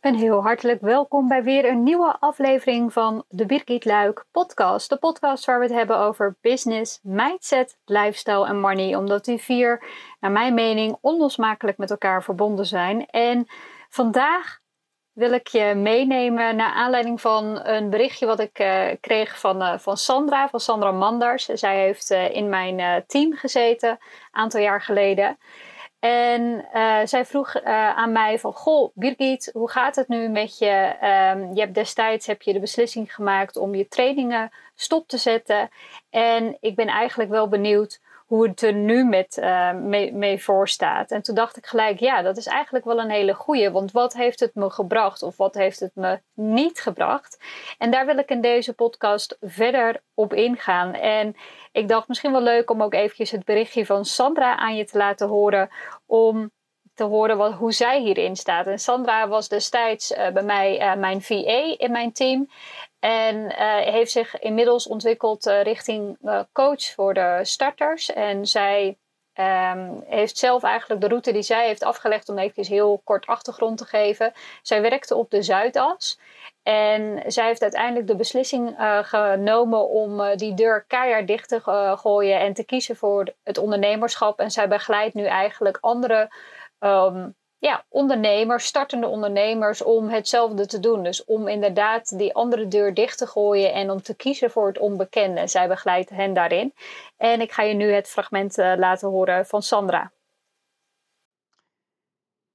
Een heel hartelijk welkom bij weer een nieuwe aflevering van de Birgit Luik podcast. De podcast waar we het hebben over business, mindset, lifestyle en money. Omdat die vier, naar mijn mening, onlosmakelijk met elkaar verbonden zijn. En vandaag wil ik je meenemen naar aanleiding van een berichtje wat ik uh, kreeg van, uh, van Sandra, van Sandra Manders. Zij heeft uh, in mijn team gezeten, een aantal jaar geleden. En uh, zij vroeg uh, aan mij van, goh Birgit, hoe gaat het nu met je? Um, je hebt destijds heb je de beslissing gemaakt om je trainingen stop te zetten. En ik ben eigenlijk wel benieuwd hoe het er nu met, uh, mee, mee voor staat. En toen dacht ik gelijk, ja, dat is eigenlijk wel een hele goeie. Want wat heeft het me gebracht of wat heeft het me niet gebracht? En daar wil ik in deze podcast verder op ingaan. En ik dacht misschien wel leuk om ook eventjes het berichtje van Sandra aan je te laten horen. Om te horen wat, hoe zij hierin staat. En Sandra was destijds uh, bij mij uh, mijn VA in mijn team. En uh, heeft zich inmiddels ontwikkeld richting coach voor de starters. En zij um, heeft zelf eigenlijk de route die zij heeft afgelegd om even heel kort achtergrond te geven. Zij werkte op de Zuidas. En zij heeft uiteindelijk de beslissing genomen om die deur keihard dicht te gooien en te kiezen voor het ondernemerschap. En zij begeleidt nu eigenlijk andere um, ja, ondernemers, startende ondernemers, om hetzelfde te doen. Dus om inderdaad die andere deur dicht te gooien en om te kiezen voor het onbekende. Zij begeleidt hen daarin. En ik ga je nu het fragment laten horen van Sandra.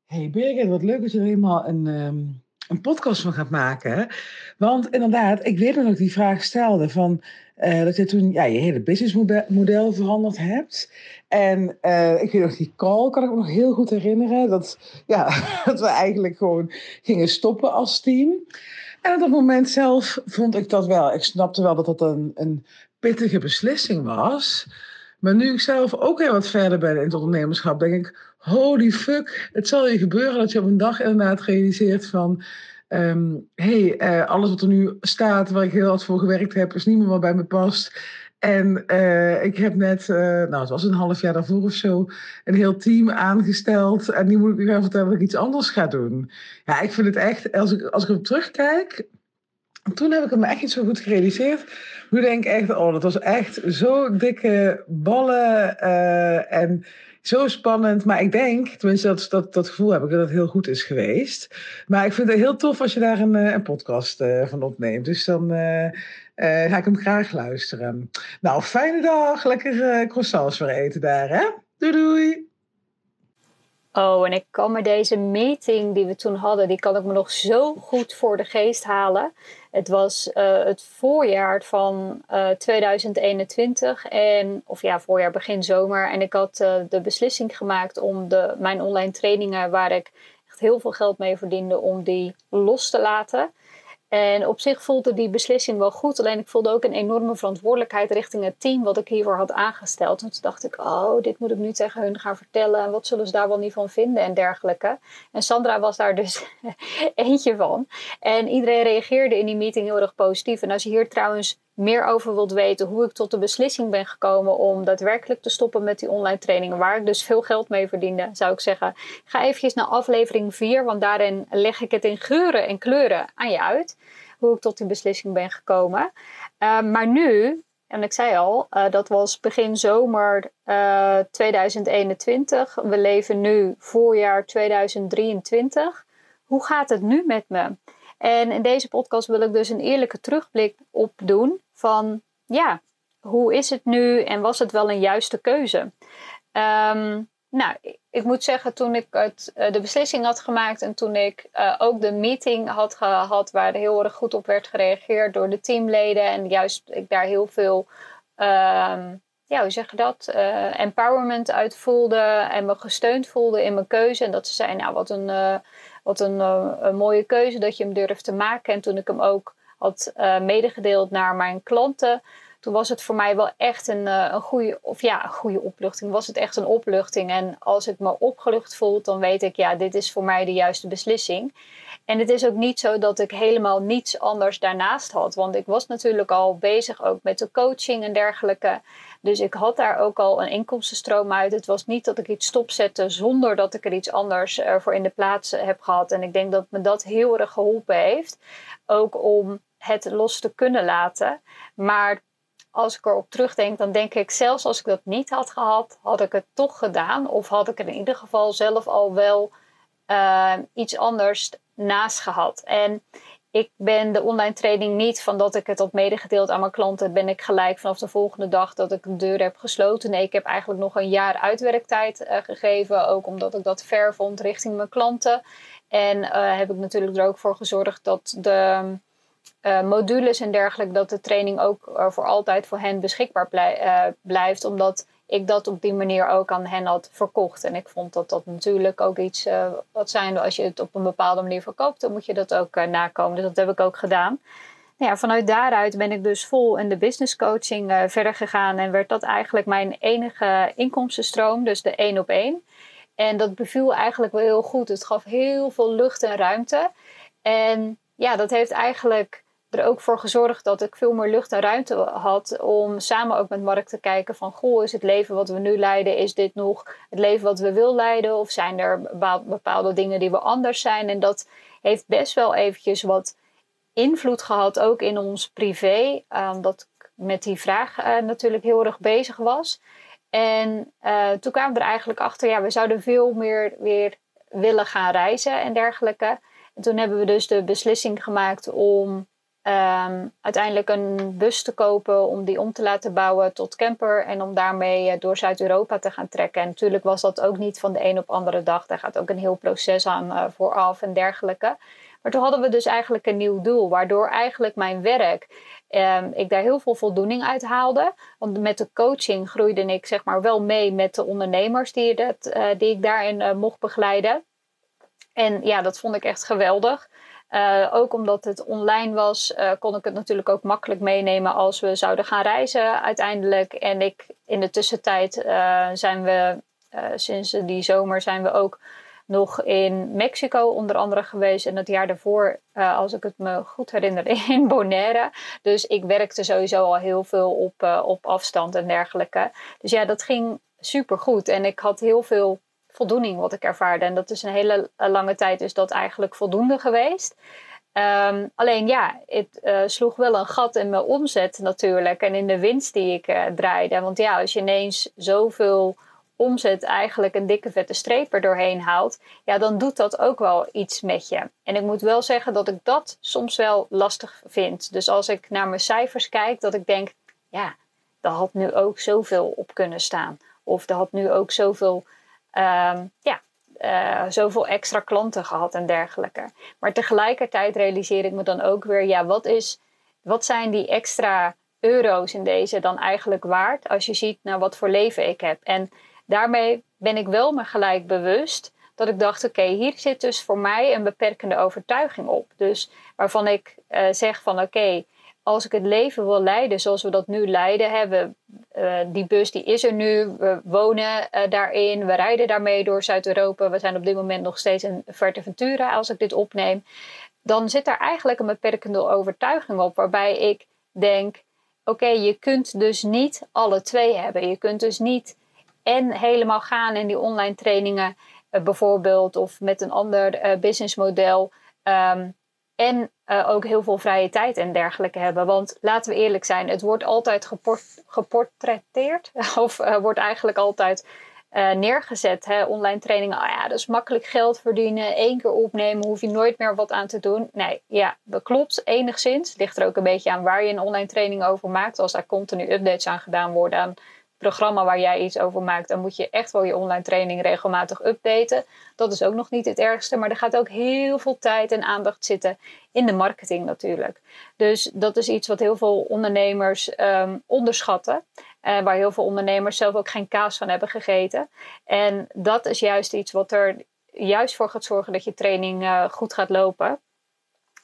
Hey Birgit, wat leuk dat je er helemaal een. Um een podcast van gaat maken. Want inderdaad, ik weet dat ik die vraag stelde van uh, dat je toen ja, je hele businessmodel veranderd hebt. En uh, ik weet nog die call, kan ik me nog heel goed herinneren. Dat, ja, dat we eigenlijk gewoon gingen stoppen als team. En op dat moment zelf vond ik dat wel. Ik snapte wel dat dat een, een pittige beslissing was. Maar nu ik zelf ook heel wat verder ben in het ondernemerschap, denk ik, holy fuck, het zal je gebeuren dat je op een dag inderdaad realiseert van, um, hey, uh, alles wat er nu staat, waar ik heel hard voor gewerkt heb, is niet meer wat bij me past. En uh, ik heb net, uh, nou het was een half jaar daarvoor of zo, een heel team aangesteld. En nu moet ik u gaan vertellen dat ik iets anders ga doen. Ja, ik vind het echt, als ik, als ik erop terugkijk, toen heb ik me echt niet zo goed gerealiseerd. Nu denk ik echt, oh, dat was echt zo dikke ballen. En zo spannend. Maar ik denk, tenminste dat, dat, dat gevoel heb ik, dat het heel goed is geweest. Maar ik vind het heel tof als je daar een, eh, een podcast uh, van opneemt. Dus dan uh, ga ik hem graag luisteren. Nou, fijne dag. Lekker croissants weer eten daar, hè? Doei doei! Oh, en ik kan me deze meeting die we toen hadden, die kan ik me nog zo goed voor de geest halen. Het was uh, het voorjaar van uh, eh, 2021 en, of ja, voorjaar begin zomer. En ik had uh, de beslissing gemaakt om de, mijn online trainingen, waar ik echt heel veel geld mee verdiende, om die los te laten. En op zich voelde die beslissing wel goed. Alleen ik voelde ook een enorme verantwoordelijkheid richting het team wat ik hiervoor had aangesteld. En toen dacht ik, oh, dit moet ik nu tegen hun gaan vertellen. En wat zullen ze daar wel niet van vinden en dergelijke. En Sandra was daar dus eentje van. En iedereen reageerde in die meeting heel erg positief. En als je hier trouwens meer over wilt weten hoe ik tot de beslissing ben gekomen om daadwerkelijk te stoppen met die online trainingen, waar ik dus veel geld mee verdiende, zou ik zeggen, ga eventjes naar aflevering 4, want daarin leg ik het in geuren en kleuren aan je uit, hoe ik tot die beslissing ben gekomen. Uh, maar nu, en ik zei al, uh, dat was begin zomer uh, eh, 2021. We leven nu voorjaar 2023. Hoe gaat het nu met me? En in deze podcast wil ik dus een eerlijke terugblik op doen van ja, hoe is het nu en was het wel een juiste keuze? Um, nou, ik moet zeggen, toen ik het, uh, de beslissing had gemaakt en toen ik uh, ook de meeting had gehad, waar er heel erg goed op werd gereageerd door de teamleden en juist ik daar heel veel, um, ja, hoe zeg je dat, uh, empowerment uit voelde en me gesteund voelde in mijn keuze. En dat ze zeiden, nou, wat een, wat een, een mooie keuze dat je hem durft te maken. En toen ik hem ook had medegedeeld naar mijn klanten, toen was het voor mij wel echt een, uh, een goede, of ja, een goede opluchting. Was het echt een opluchting. En als ik me opgelucht voel, dan weet ik, ja, dit is voor mij de juiste beslissing. En het is ook niet zo dat ik helemaal niets anders daarnaast had. Want ik was natuurlijk al bezig ook met de coaching en dergelijke. Dus ik had daar ook al een inkomstenstroom uit. Het was niet dat ik iets stopzette zonder dat ik er iets anders voor in de plaats heb gehad. En ik denk dat me dat heel erg geholpen heeft. Ook om het los te kunnen laten. Maar als ik erop terugdenk, dan denk ik zelfs als ik dat niet had gehad, had ik het toch gedaan. Of had ik er in ieder geval zelf al wel uh, iets anders naast gehad. En ik ben de online training niet van dat ik het had medegedeeld aan mijn klanten, ben ik gelijk vanaf de volgende dag dat ik de deur heb gesloten. Nee, ik heb eigenlijk nog een jaar uitwerktijd uh, gegeven, ook omdat ik dat ver vond richting mijn klanten. En uh, heb ik natuurlijk er ook voor gezorgd dat de uh, modules en dergelijke, dat de training ook voor altijd voor hen beschikbaar blijft, omdat ik dat op die manier ook aan hen had verkocht. En ik vond dat dat natuurlijk ook iets wat zijn, als je het op een bepaalde manier verkoopt, dan moet je dat ook nakomen. Dus dat heb ik ook gedaan. Nou ja, vanuit daaruit ben ik dus vol in de business coaching verder gegaan en werd dat eigenlijk mijn enige inkomstenstroom, dus de één op één. En dat beviel eigenlijk wel heel goed. Het gaf heel veel lucht en ruimte. En ja, dat heeft eigenlijk er ook voor gezorgd dat ik veel meer lucht en ruimte had om samen ook met Mark te kijken van goh, is het leven wat we nu leiden, is dit nog het leven wat we wil leiden of zijn er bepaalde dingen die we anders zijn? En dat heeft best wel eventjes wat invloed gehad ook in ons privé, omdat ik met die vraag uh, natuurlijk heel erg bezig was. En uh, toen kwamen we er eigenlijk achter, ja, we zouden veel meer weer willen gaan reizen en dergelijke. En toen hebben we dus de beslissing gemaakt om Um, uiteindelijk een bus te kopen om die om te laten bouwen tot camper en om daarmee eh, door Zuid-Europa te gaan trekken. En natuurlijk was dat ook niet van de een op andere dag. Daar gaat ook een heel proces aan uh, vooraf en dergelijke. Maar toen hadden we dus eigenlijk een nieuw doel, waardoor eigenlijk mijn werk, um, ik daar heel veel voldoening uit haalde. Want met de coaching groeide ik zeg maar wel mee met de ondernemers die, dat, uh, die ik daarin mocht begeleiden. En ja, dat vond ik echt geweldig. Uh, ook omdat het online was, uh, kon ik het natuurlijk ook makkelijk meenemen als we zouden gaan reizen uiteindelijk. En ik in de tussentijd uh, zijn we sinds die zomer zijn we ook nog in Mexico onder andere geweest. En het jaar daarvoor, als ik het me goed herinner, in Bonaire. Dus ik werkte sowieso al heel veel op, op afstand en dergelijke. Dus ja, dat ging super goed. En ik had heel veel voldoening wat ik ervaarde. En dat is een hele eh, lange tijd is dat eigenlijk voldoende geweest. Um, alleen ja, het uh, sloeg wel een gat in mijn omzet natuurlijk en in de winst die ik uh, draaide. Want ja, als je ineens zoveel omzet eigenlijk een dikke vette streep er doorheen haalt, ja, dan doet dat ook wel iets met je. En ik moet wel zeggen dat ik dat soms wel lastig vind. Dus als ik naar mijn cijfers kijk, dat ik denk, ja, daar had nu ook zoveel op kunnen staan. Of er had nu ook zoveel um, ja, uh, zoveel extra klanten gehad en dergelijke. Maar tegelijkertijd realiseer ik me dan ook weer, ja, wat, is, wat zijn die extra euro's in deze dan eigenlijk waard als je ziet naar wat voor leven ik heb? En daarmee ben ik wel me gelijk bewust dat ik dacht, oké, hier zit dus voor mij een beperkende overtuiging op. Dus waarvan ik uh, zeg van oké, als ik het leven wil leiden zoals we dat nu leiden, hebben uh, die bus die is er nu, we wonen uh, daarin, we rijden daarmee door Zuid-Europa, we zijn op dit moment nog steeds in Fuerteventura als ik dit opneem, dan zit daar eigenlijk een beperkende overtuiging op, waarbij ik denk, oké, je kunt dus niet alle twee hebben. Je kunt dus niet en helemaal gaan in die online trainingen uh, bijvoorbeeld, of met een ander businessmodel. Um, en uh, ook heel veel vrije tijd en dergelijke hebben. Want laten we eerlijk zijn, het wordt altijd geport geportretteerd. Of uh, wordt eigenlijk altijd uh, neergezet. Hè? Online trainingen, oh ja, dat is makkelijk geld verdienen. één keer opnemen, hoef je nooit meer wat aan te doen. Nee, ja, dat klopt enigszins. Ligt er ook een beetje aan waar je een online training over maakt. Als daar continu updates aan gedaan worden, aan programma waar jij iets over maakt, dan moet je echt wel je online training regelmatig updaten. Dat is ook nog niet het ergste, maar er gaat ook heel veel tijd en aandacht zitten in de marketing natuurlijk. Dus dat is iets wat heel veel ondernemers um, onderschatten. Uh, waar heel veel ondernemers zelf ook geen kaas van hebben gegeten. En dat is juist iets wat er juist voor gaat zorgen dat je training uh, goed gaat lopen.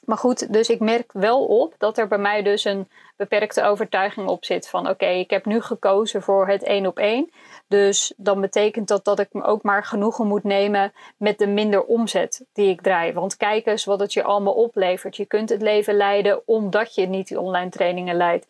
Maar goed, dus ik merk wel op dat er bij mij dus een beperkte overtuiging op zit van oké, ik heb nu gekozen voor het één op één. Dus dan betekent dat dat ik me ook maar genoegen moet nemen met de minder omzet die ik draai. Want kijk eens wat het je allemaal oplevert. Je kunt het leven leiden omdat je niet die online trainingen leidt.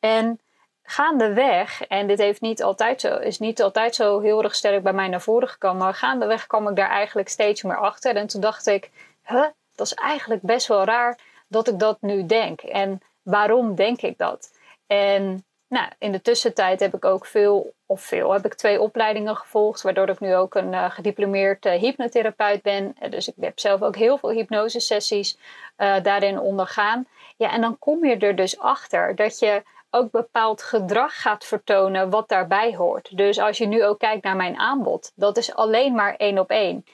En gaandeweg, en dit heeft niet altijd zo, is niet altijd zo heel erg sterk bij mij naar voren gekomen, maar gaandeweg kwam ik daar eigenlijk steeds meer achter. En toen dacht ik, huh, dat is eigenlijk best wel raar dat ik dat nu denk. En waarom denk ik dat? En nou, in de tussentijd heb ik ook veel, of veel, heb ik twee opleidingen gevolgd, waardoor ik nu ook een uh, gediplomeerd uh, hypnotherapeut ben. Uh, dus ik heb zelf ook heel veel hypnosesessies daarin ondergaan. Ja, en dan kom je er dus achter dat je ook bepaald gedrag gaat vertonen wat daarbij hoort. Dus als je nu ook kijkt naar mijn aanbod, dat is alleen maar één op één.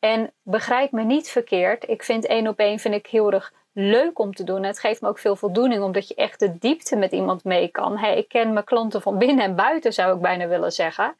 En begrijp me niet verkeerd, ik vind één op één vind ik heel erg leuk om te doen. Het geeft me ook veel voldoening omdat je echt de diepte met iemand mee kan. Ik ken mijn klanten van binnen en buiten, zou ik bijna willen zeggen.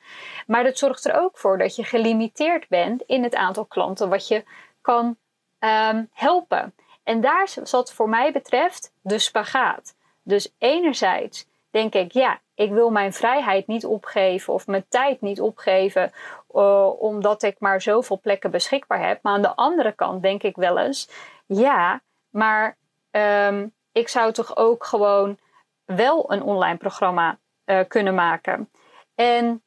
Maar dat zorgt er ook voor dat je gelimiteerd bent in het aantal klanten wat je kan um, helpen. En daar zat voor mij betreft de spagaat. Dus enerzijds denk ik, ja, ik wil mijn vrijheid niet opgeven of mijn tijd niet opgeven, uh, omdat ik maar zoveel plekken beschikbaar heb. Maar aan de andere kant denk ik wel eens, ja, maar um, ik zou toch ook gewoon wel een online programma uh, kunnen maken. En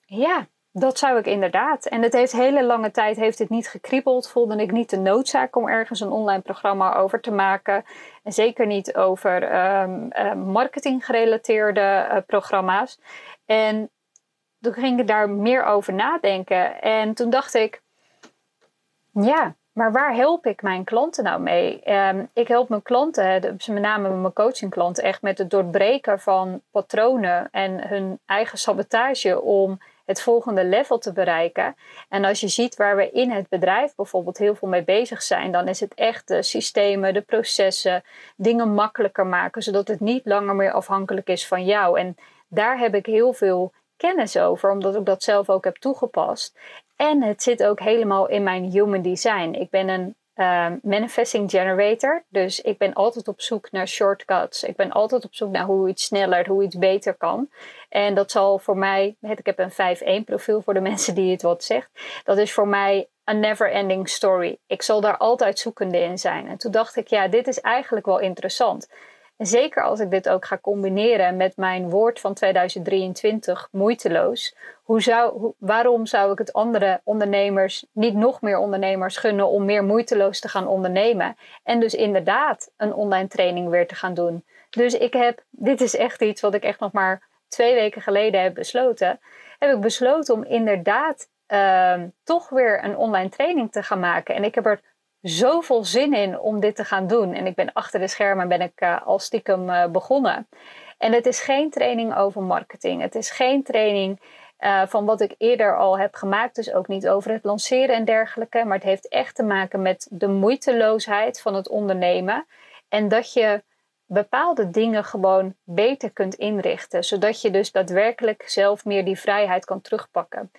ja, dat zou ik inderdaad. En het heeft hele lange tijd heeft het niet gekriebeld. Voelde ik niet de noodzaak om ergens een online programma over te maken. En zeker niet over um, uh, marketing gerelateerde programma's. En toen ging ik daar meer over nadenken. En toen dacht ik, ja, maar waar help ik mijn klanten nou mee? Um, ik help mijn klanten, met name mijn coachingklanten, echt met het doorbreken van patronen en hun eigen sabotage om het volgende level te bereiken. En als je ziet waar we in het bedrijf bijvoorbeeld heel veel mee bezig zijn, dan is het echt de systemen, de processen, dingen makkelijker maken, zodat het niet langer meer afhankelijk is van jou. En daar heb ik heel veel kennis over, omdat ik dat zelf ook heb toegepast. En het zit ook helemaal in mijn human design. Ik ben een uh, manifesting generator. Dus ik ben altijd op zoek naar shortcuts. Ik ben altijd op zoek naar hoe iets sneller, hoe iets beter kan. En dat zal voor mij, ik heb een 5-1 profiel voor de mensen die het wat zegt. Dat is voor mij een never ending story. Ik zal daar altijd zoekende in zijn. En toen dacht ik, ja, dit is eigenlijk wel interessant. Zeker als ik dit ook ga combineren met mijn woord van 2023, moeiteloos. Hoe zou, waarom zou ik het andere ondernemers, niet nog meer ondernemers gunnen om meer moeiteloos te gaan ondernemen? En dus inderdaad een online training weer te gaan doen. Dus ik heb, dit is echt iets wat ik echt nog maar twee weken geleden heb besloten. Heb ik besloten om inderdaad uh, toch weer een online training te gaan maken. En ik heb er zoveel zin in om dit te gaan doen. En ik ben achter de schermen ben ik uh, al stiekem uh, begonnen. En het is geen training over marketing. Het is geen training uh, van wat ik eerder al heb gemaakt. Dus ook niet over het lanceren en dergelijke. Maar het heeft echt te maken met de moeiteloosheid van het ondernemen. En dat je bepaalde dingen gewoon beter kunt inrichten. Zodat je dus daadwerkelijk zelf meer die vrijheid kan terugpakken.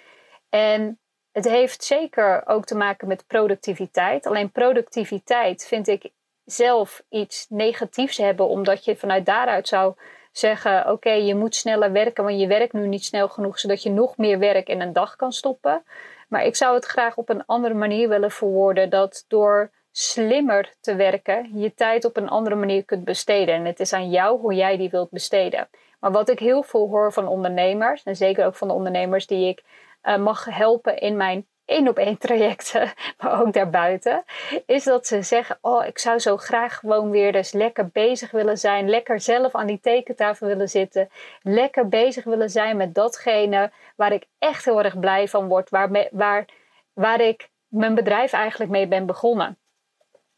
En het heeft zeker ook te maken met productiviteit. Alleen productiviteit vind ik zelf iets negatiefs hebben, omdat je vanuit daaruit zou zeggen: Oké, je moet sneller werken, want je werkt nu niet snel genoeg, zodat je nog meer werk in een dag kan stoppen. Maar ik zou het graag op een andere manier willen verwoorden: dat door slimmer te werken, je tijd op een andere manier kunt besteden. En het is aan jou hoe jij die wilt besteden. Maar wat ik heel veel hoor van ondernemers, en zeker ook van de ondernemers die ik uh, mag helpen in mijn één op één trajecten, maar ook daarbuiten, is dat ze zeggen: Oh, ik zou zo graag gewoon weer dus lekker bezig willen zijn, lekker zelf aan die tekentafel willen zitten, lekker bezig willen zijn met datgene waar ik echt heel erg blij van word, waar, waar, waar ik mijn bedrijf eigenlijk mee ben begonnen.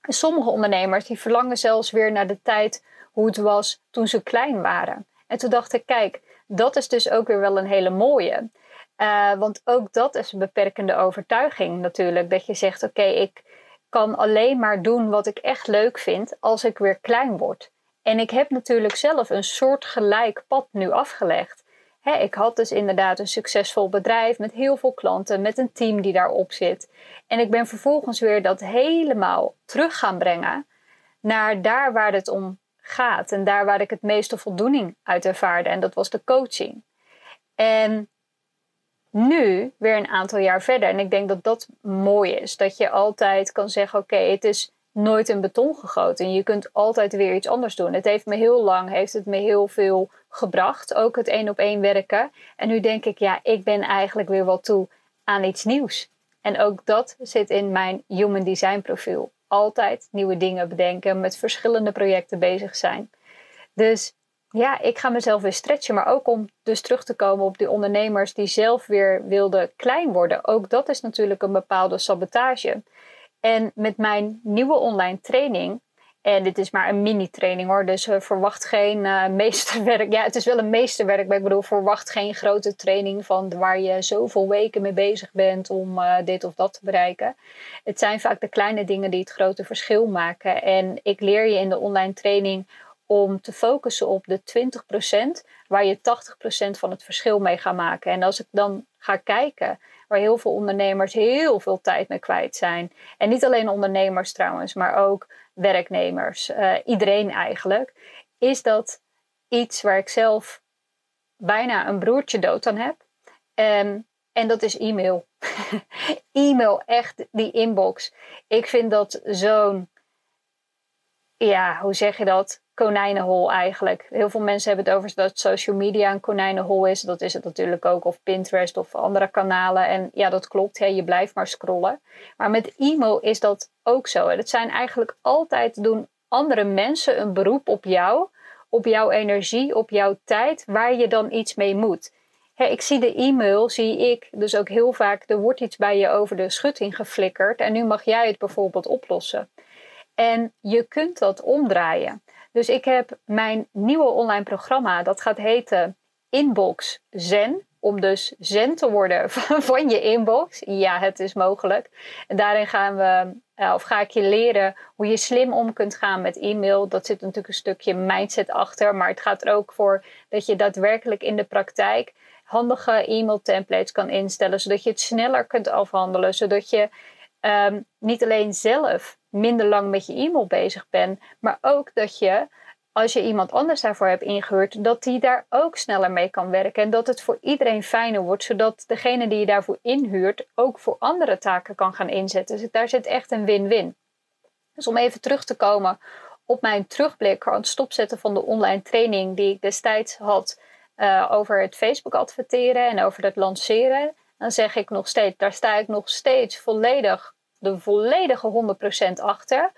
sommige ondernemers die verlangen zelfs weer naar de tijd hoe het was toen ze klein waren. En toen dacht ik: Kijk, dat is dus ook weer wel een hele mooie. Uh, want ook dat is een beperkende overtuiging natuurlijk. Dat je zegt: Oké, ik kan alleen maar doen wat ik echt leuk vind als ik weer klein word. En ik heb natuurlijk zelf een soort gelijk pad nu afgelegd. He, ik had dus inderdaad een succesvol bedrijf met heel veel klanten, met een team die daarop zit. En ik ben vervolgens weer dat helemaal terug gaan brengen naar daar waar het om gaat en daar waar ik het meeste voldoening uit ervaarde. En dat was de coaching. En nu, weer een aantal jaar verder, en ik denk dat dat mooi is, dat je altijd kan zeggen: Oké, het is nooit in beton gegoten. Je kunt altijd weer iets anders doen. Het heeft me heel lang, heeft het me heel veel gebracht. Ook het één op één werken. En nu denk ik, ja, ik ben eigenlijk weer wel toe aan iets nieuws. En ook dat zit in mijn human design profiel. Altijd nieuwe dingen bedenken, met verschillende projecten bezig zijn. Dus ja, ik ga mezelf weer stretchen, maar ook om dus terug te komen op die ondernemers die zelf weer wilden klein worden. Ook dat is natuurlijk een bepaalde sabotage. En met mijn nieuwe online training, en dit is maar een mini-training hoor, dus uh, verwacht geen uh, meesterwerk. Ja, het is wel een meesterwerk, maar ik bedoel, verwacht geen grote training van waar je zoveel weken mee bezig bent om uh, dit of dat te bereiken. Het zijn vaak de kleine dingen die het grote verschil maken. En ik leer je in de online training om te focussen op de 20% waar je 80% van het verschil mee gaat maken. En als ik dan ga kijken waar heel veel ondernemers heel veel tijd mee kwijt zijn. En niet alleen ondernemers trouwens, maar ook werknemers, uh, iedereen eigenlijk. Is dat iets waar ik zelf bijna een broertje dood aan heb. Um, en dat is e-mail. e-mail, echt die inbox. Ik vind dat zo'n, ja, hoe zeg je dat? Konijnenhol eigenlijk. Heel veel mensen hebben het over dat social media een konijnenhol is. Dat is het natuurlijk ook, of Pinterest of andere kanalen. En ja, dat klopt, hè, je blijft maar scrollen. Maar met e-mail is dat ook zo. Het zijn eigenlijk altijd doen andere mensen een beroep op jou, op jouw energie, op jouw tijd, waar je dan iets mee moet. ik zie de e-mail, zie ik dus ook heel vaak, er wordt iets bij je over de schutting geflikkerd en nu mag jij het bijvoorbeeld oplossen. En je kunt dat omdraaien. Dus ik heb mijn nieuwe online programma, dat gaat heten Inbox Zen. Om dus zen te worden van je inbox. Ja, het is mogelijk. En daarin gaan we, eh, of ga ik je leren hoe je slim om kunt gaan met e-mail. Dat zit natuurlijk een stukje mindset achter. Maar het gaat er ook voor dat je daadwerkelijk in de praktijk handige e-mail templates kan instellen. Zodat je het sneller kunt afhandelen. Zodat je um, niet alleen zelf minder lang met je e-mail bezig bent, maar ook dat je als je iemand anders daarvoor hebt ingehuurd, dat die daar ook sneller mee kan werken. En dat het voor iedereen fijner wordt, zodat degene die je daarvoor inhuurt ook voor andere taken kan gaan inzetten. Dus daar zit echt een win-win. Dus om even terug te komen op mijn terugblik aan het stopzetten van de online training die ik destijds had uh, over het Facebook adverteren en over het lanceren dan zeg ik nog steeds, daar sta ik nog steeds volledig, de volledige 100% achter.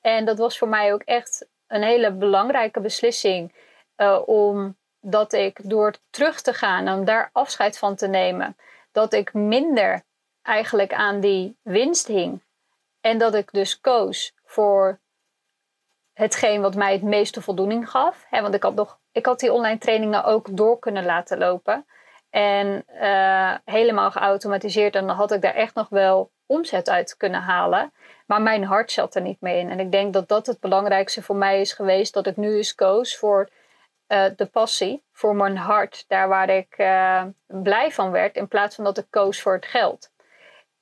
En dat was voor mij ook echt een hele belangrijke beslissing, uh, omdat ik door terug te gaan en daar afscheid van te nemen, dat ik minder eigenlijk aan die winst hing. En dat ik dus koos voor hetgeen wat mij het meeste voldoening gaf. want ik had, nog, ik had die online trainingen ook door kunnen laten lopen. En uh, helemaal geautomatiseerd. Dan had ik daar echt nog wel omzet uit kunnen halen. Maar mijn hart zat er niet mee in. En ik denk dat dat het belangrijkste voor mij is geweest. Dat ik nu eens koos voor uh, de passie. Voor mijn hart. Daar waar ik uh, blij van werd. In plaats van dat ik koos voor het geld.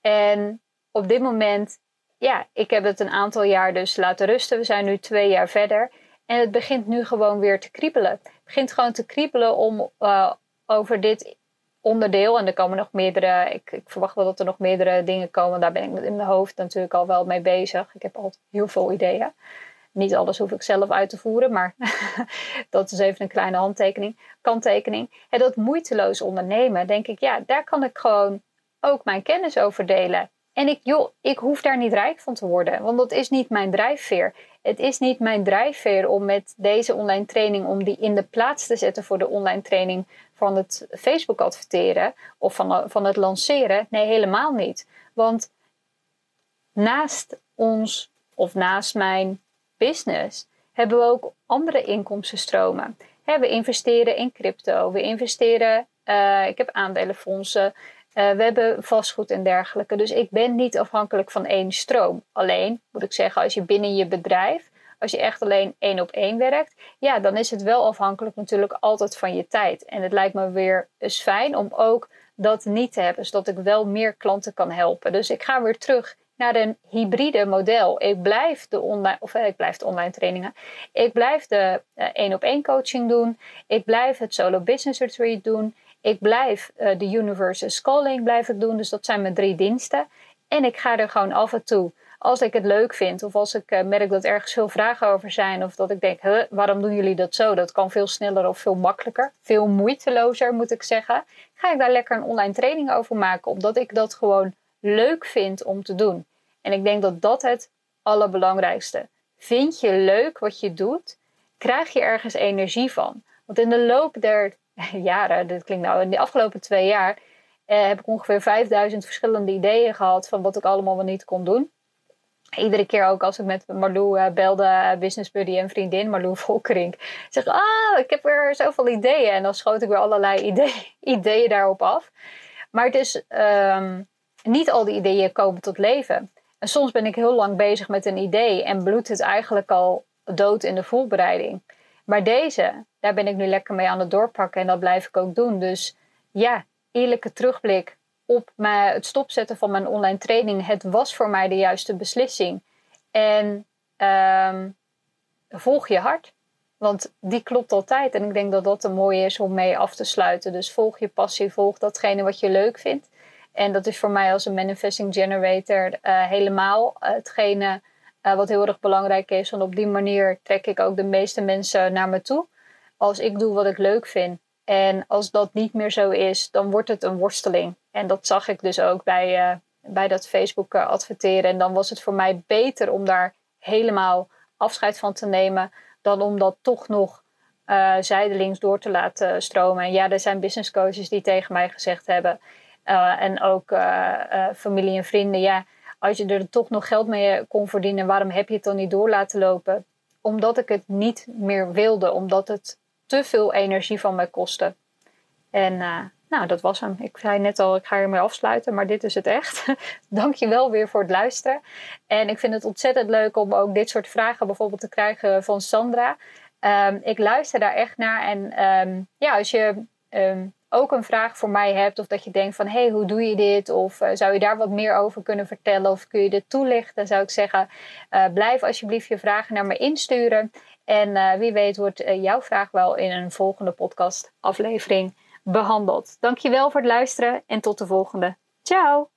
En op dit moment, ja, ik heb het een aantal jaar dus laten rusten. We zijn nu twee jaar verder. En het begint nu gewoon weer te kriebelen. Het begint gewoon te kriebelen om over dit onderdeel. En er komen nog meerdere, ik, ik, verwacht wel dat er nog meerdere dingen komen. Daar ben ik in mijn hoofd natuurlijk al wel mee bezig. Ik heb altijd heel veel ideeën. Niet alles hoef ik zelf uit te voeren, maar dat is even een kleine handtekening, kanttekening. En dat moeiteloos ondernemen, denk ik, ja, daar kan ik gewoon ook mijn kennis over delen. En ik, joh, ik hoef daar niet rijk van te worden, want dat is niet mijn drijfveer. Het is niet mijn drijfveer om met deze online training, om die in de plaats te zetten voor de online training van het Facebook adverteren of van, van het lanceren. Nee, helemaal niet. Want naast ons of naast mijn business hebben we ook andere inkomstenstromen. we investeren in crypto, we investeren, uh, ik heb aandelenfondsen, uh, we hebben vastgoed en dergelijke. Dus ik ben niet afhankelijk van één stroom. Alleen moet ik zeggen, als je binnen je bedrijf als je echt alleen één op één werkt, ja, dan is het wel afhankelijk natuurlijk altijd van je tijd. En het lijkt me weer eens fijn om ook dat niet te hebben, zodat ik wel meer klanten kan helpen. Dus ik ga weer terug naar een hybride model. Ik blijf de online, of ik blijf de online trainingen. Ik blijf de één op één coaching doen. Ik blijf het solo business retreat doen. Ik blijf de universe calling blijf doen. Dus dat zijn mijn drie diensten. En ik ga er gewoon af en toe als ik het leuk vind of als ik uh, merk dat ergens veel vragen over zijn of dat ik denk, huh, waarom doen jullie dat zo? Dat kan veel sneller of veel makkelijker, veel moeitelozer moet ik zeggen. Ga ik daar lekker een online training over maken, omdat ik dat gewoon leuk vind om te doen. En ik denk dat dat het allerbelangrijkste. Vind je leuk wat je doet, krijg je ergens energie van. Want in de loop der jaren, dit klinkt nou in de afgelopen twee jaar, eh, heb ik ongeveer 5000 verschillende ideeën gehad van wat ik allemaal wel niet kon doen iedere keer ook als ik met Marlou uh, belde, uh, business buddy en vriendin, Marlou Volkerink, zeg ah, ik heb weer zoveel ideeën. En dan schoot ik weer allerlei ideeën, ideeën daarop af. Maar het is, um, niet al die ideeën komen tot leven. En soms ben ik heel lang bezig met een idee en bloedt het eigenlijk al dood in de voorbereiding. Maar deze, daar ben ik nu lekker mee aan het doorpakken en dat blijf ik ook doen. Dus ja, eerlijke terugblik op mijn, het stopzetten van mijn online training, het was voor mij de juiste beslissing. En ehm, volg je hart. Want die klopt altijd. En ik denk dat dat een mooie is om mee af te sluiten. Dus volg je passie, volg datgene wat je leuk vindt. En dat is voor mij als een manifesting generator uh, helemaal hetgene uh, wat heel erg belangrijk is. Want op die manier trek ik ook de meeste mensen naar me toe. Als ik doe wat ik leuk vind, en als dat niet meer zo is, dan wordt het een worsteling. En dat zag ik dus ook bij, uh, bij dat Facebook uh, adverteren. En dan was het voor mij beter om daar helemaal afscheid van te nemen, dan om dat toch nog uh, zijdelings door te laten stromen. En ja, er zijn business coaches die tegen mij gezegd hebben, en ook familie en vrienden, ja, als je er toch nog geld mee kon verdienen, waarom heb je het dan niet door laten lopen? Omdat ik het niet meer wilde, omdat het te veel energie van mij kosten. En uh, nou, dat was hem. Ik zei net al, ik ga ermee afsluiten, maar dit is het echt. Dank je wel weer voor het luisteren. En ik vind het ontzettend leuk om ook dit soort vragen bijvoorbeeld te krijgen van Sandra. Um, ik luister daar echt naar. En um, ja, als je um, ook een vraag voor mij hebt, of dat je denkt van hé, hey, hoe doe je dit? Of uh, zou je daar wat meer over kunnen vertellen? Of kun je dit toelichten? Dan zou ik zeggen, uh, blijf alsjeblieft je vragen naar me insturen. En uh, wie weet wordt jouw vraag wel in een volgende podcast aflevering behandeld. Dankjewel voor het luisteren en tot de volgende. Ciao!